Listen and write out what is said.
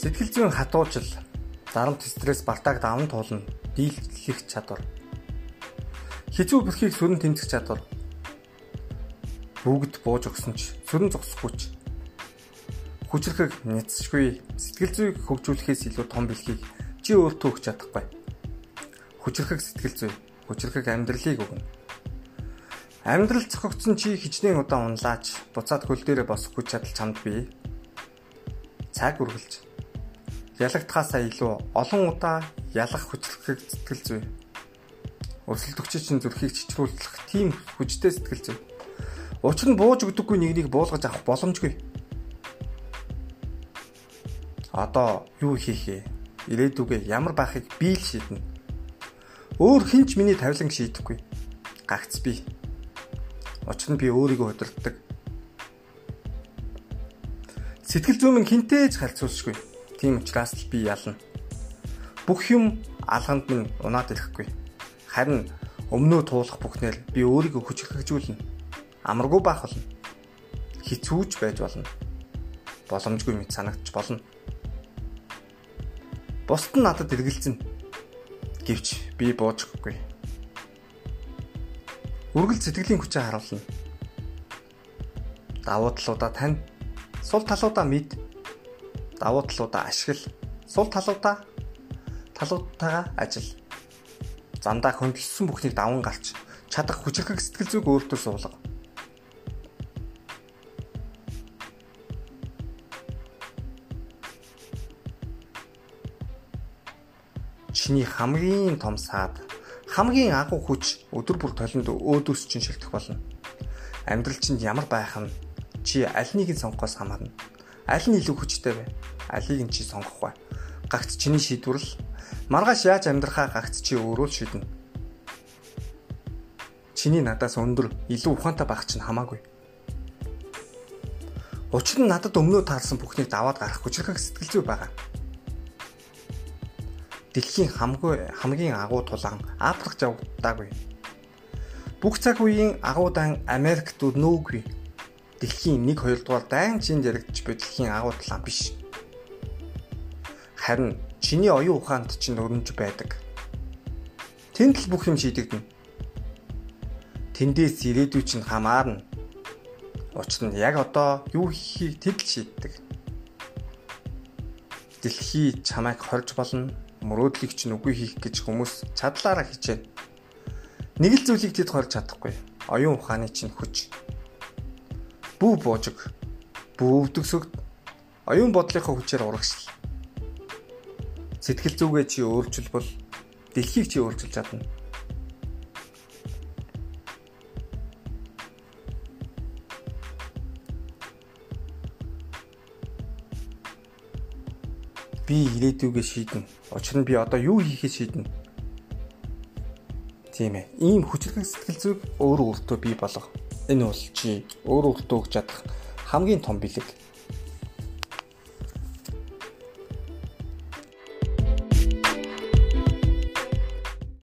Сэтгэл зүйн хатуужил дарамт стресс бартааг даван туулна дийлэх чадвар. Хизүү бүрхийг сүрэн тэмцэх чадвар. Бүгд бууж өгсөн ч сүрэн зогсохгүй ч хүчрхэг няцшгүй сэтгэл зүйг хөгжүүлэхээс илүү том бэлхийг чи өөртөө өгч чадахгүй. Хүчрхэг сэтгэл зүй, хүчрхэг амьдралыг өгнө. Амьдрал цохогдсон чи хичнээн удаан унлаач буцаад хөл дээрээ босох хүч чадал чамд бий. Цаг үргэлж ялагдхаасаа илүү олон удаа ялах хүчлэхийг сэтгэл зүй. Өрсөлдөгч чинь зүрхийг чичрүүлэх тийм хүчтэй сэтгэл зүй. Учир нь бууж өгдөггүй нэгнийг буулгаж авах боломжгүй. Одоо юу хийх вэ? Ирээдүгээ ямар байхыг би л шийднэ. Өөр хинч миний тавилан шийдэхгүй. Гагц би. Учир нь би өөрийгөө удирддаг. Сэтгэл зүйн хинтээж харьцуулшгүй Тийм учраас л би ялна. Бүх юм алганд минь унаад ирэхгүй. Харин өмнөө туулах бүхнээр би өөрийгөө хүчрхэгжүүлнэ. Амаргүй байх болно. Хизүүж байж болно. Боломжгүй мэт санагдч болно. Бусд нь надад эргэлзэн. Гэвч би буужхгүй. Үргэл сэтгэлийн хүчээ харуулна. Давуу талуудаа тань, сул талуудаа мэд давуу талуудаа ашигла, сул талуудаа талуудтайгаа ажил. Замдаа хөндлөсөн бүхнийг даван гарч чадах хүчрхэг сэтгэл зүг өөртөө суулга. Чиний хамгийн том саад хамгийн агуу хүч өдөр бүр толинд өөдөөс чинь шилжих болно. Амьдрал чинь ямар байх нь чи аль нэгийг сонгохоос хамаарна. Аль нь илүү хүчтэй вэ? Алийг нь чи сонгох бай. Гагц чиний шийдвэр л маргааш яаж амьдрахаа гагц чи өөрөө л шийднэ. Чиний надаас өндөр илүү ухаантай байх чинь хамаагүй. Учир нь надад өмнөө таарсан бүхнийг даваад гарах хүчрхэг сэтгэл зүй байгаа. Дэлхийн хамгийн хамгийн агуу тулаан Африк жавдаагүй. Бүх цаг үеийн агуу дан Америкт өрнөөгүй дэлхийн 1 2 дугаар дайн чин яригдж буй дэлхийн агуу талаа биш. Харин чиний оюун ухаанд чинь өрнөж байдаг. Тэнд л бүх юм шийдэгдэнэ. Тэндээс ирээдүй чинь хамаарна. Учир нь яг одоо юу хийхийг тэд л шийддэг. Дэлхий чамайг хорж болно. Мөрөөдлийг чинь үгүй хийх гэж хүмүүс чадлаараа хичээнэ. Нэг л зүйлийг тэд хорж чадахгүй. Оюун ухааны чинь хүч бүү боожиг бүү өвдөгсөг оюун бодлынхаа хүчээр урагшил. Сэтгэл зүгээ чи өөрчилбол дэлхийг чи өөрчилж чадна. Би ирээдүгээ шийднэ. Учир нь би одоо юу хийхээ шийднэ. Тийм ээ. Ийм хүчрхэг сэтгэл зүг өөрөө өөртөө бий болго. Энэ бол чи өөр өөртөө өгч чадах хамгийн том бэлэг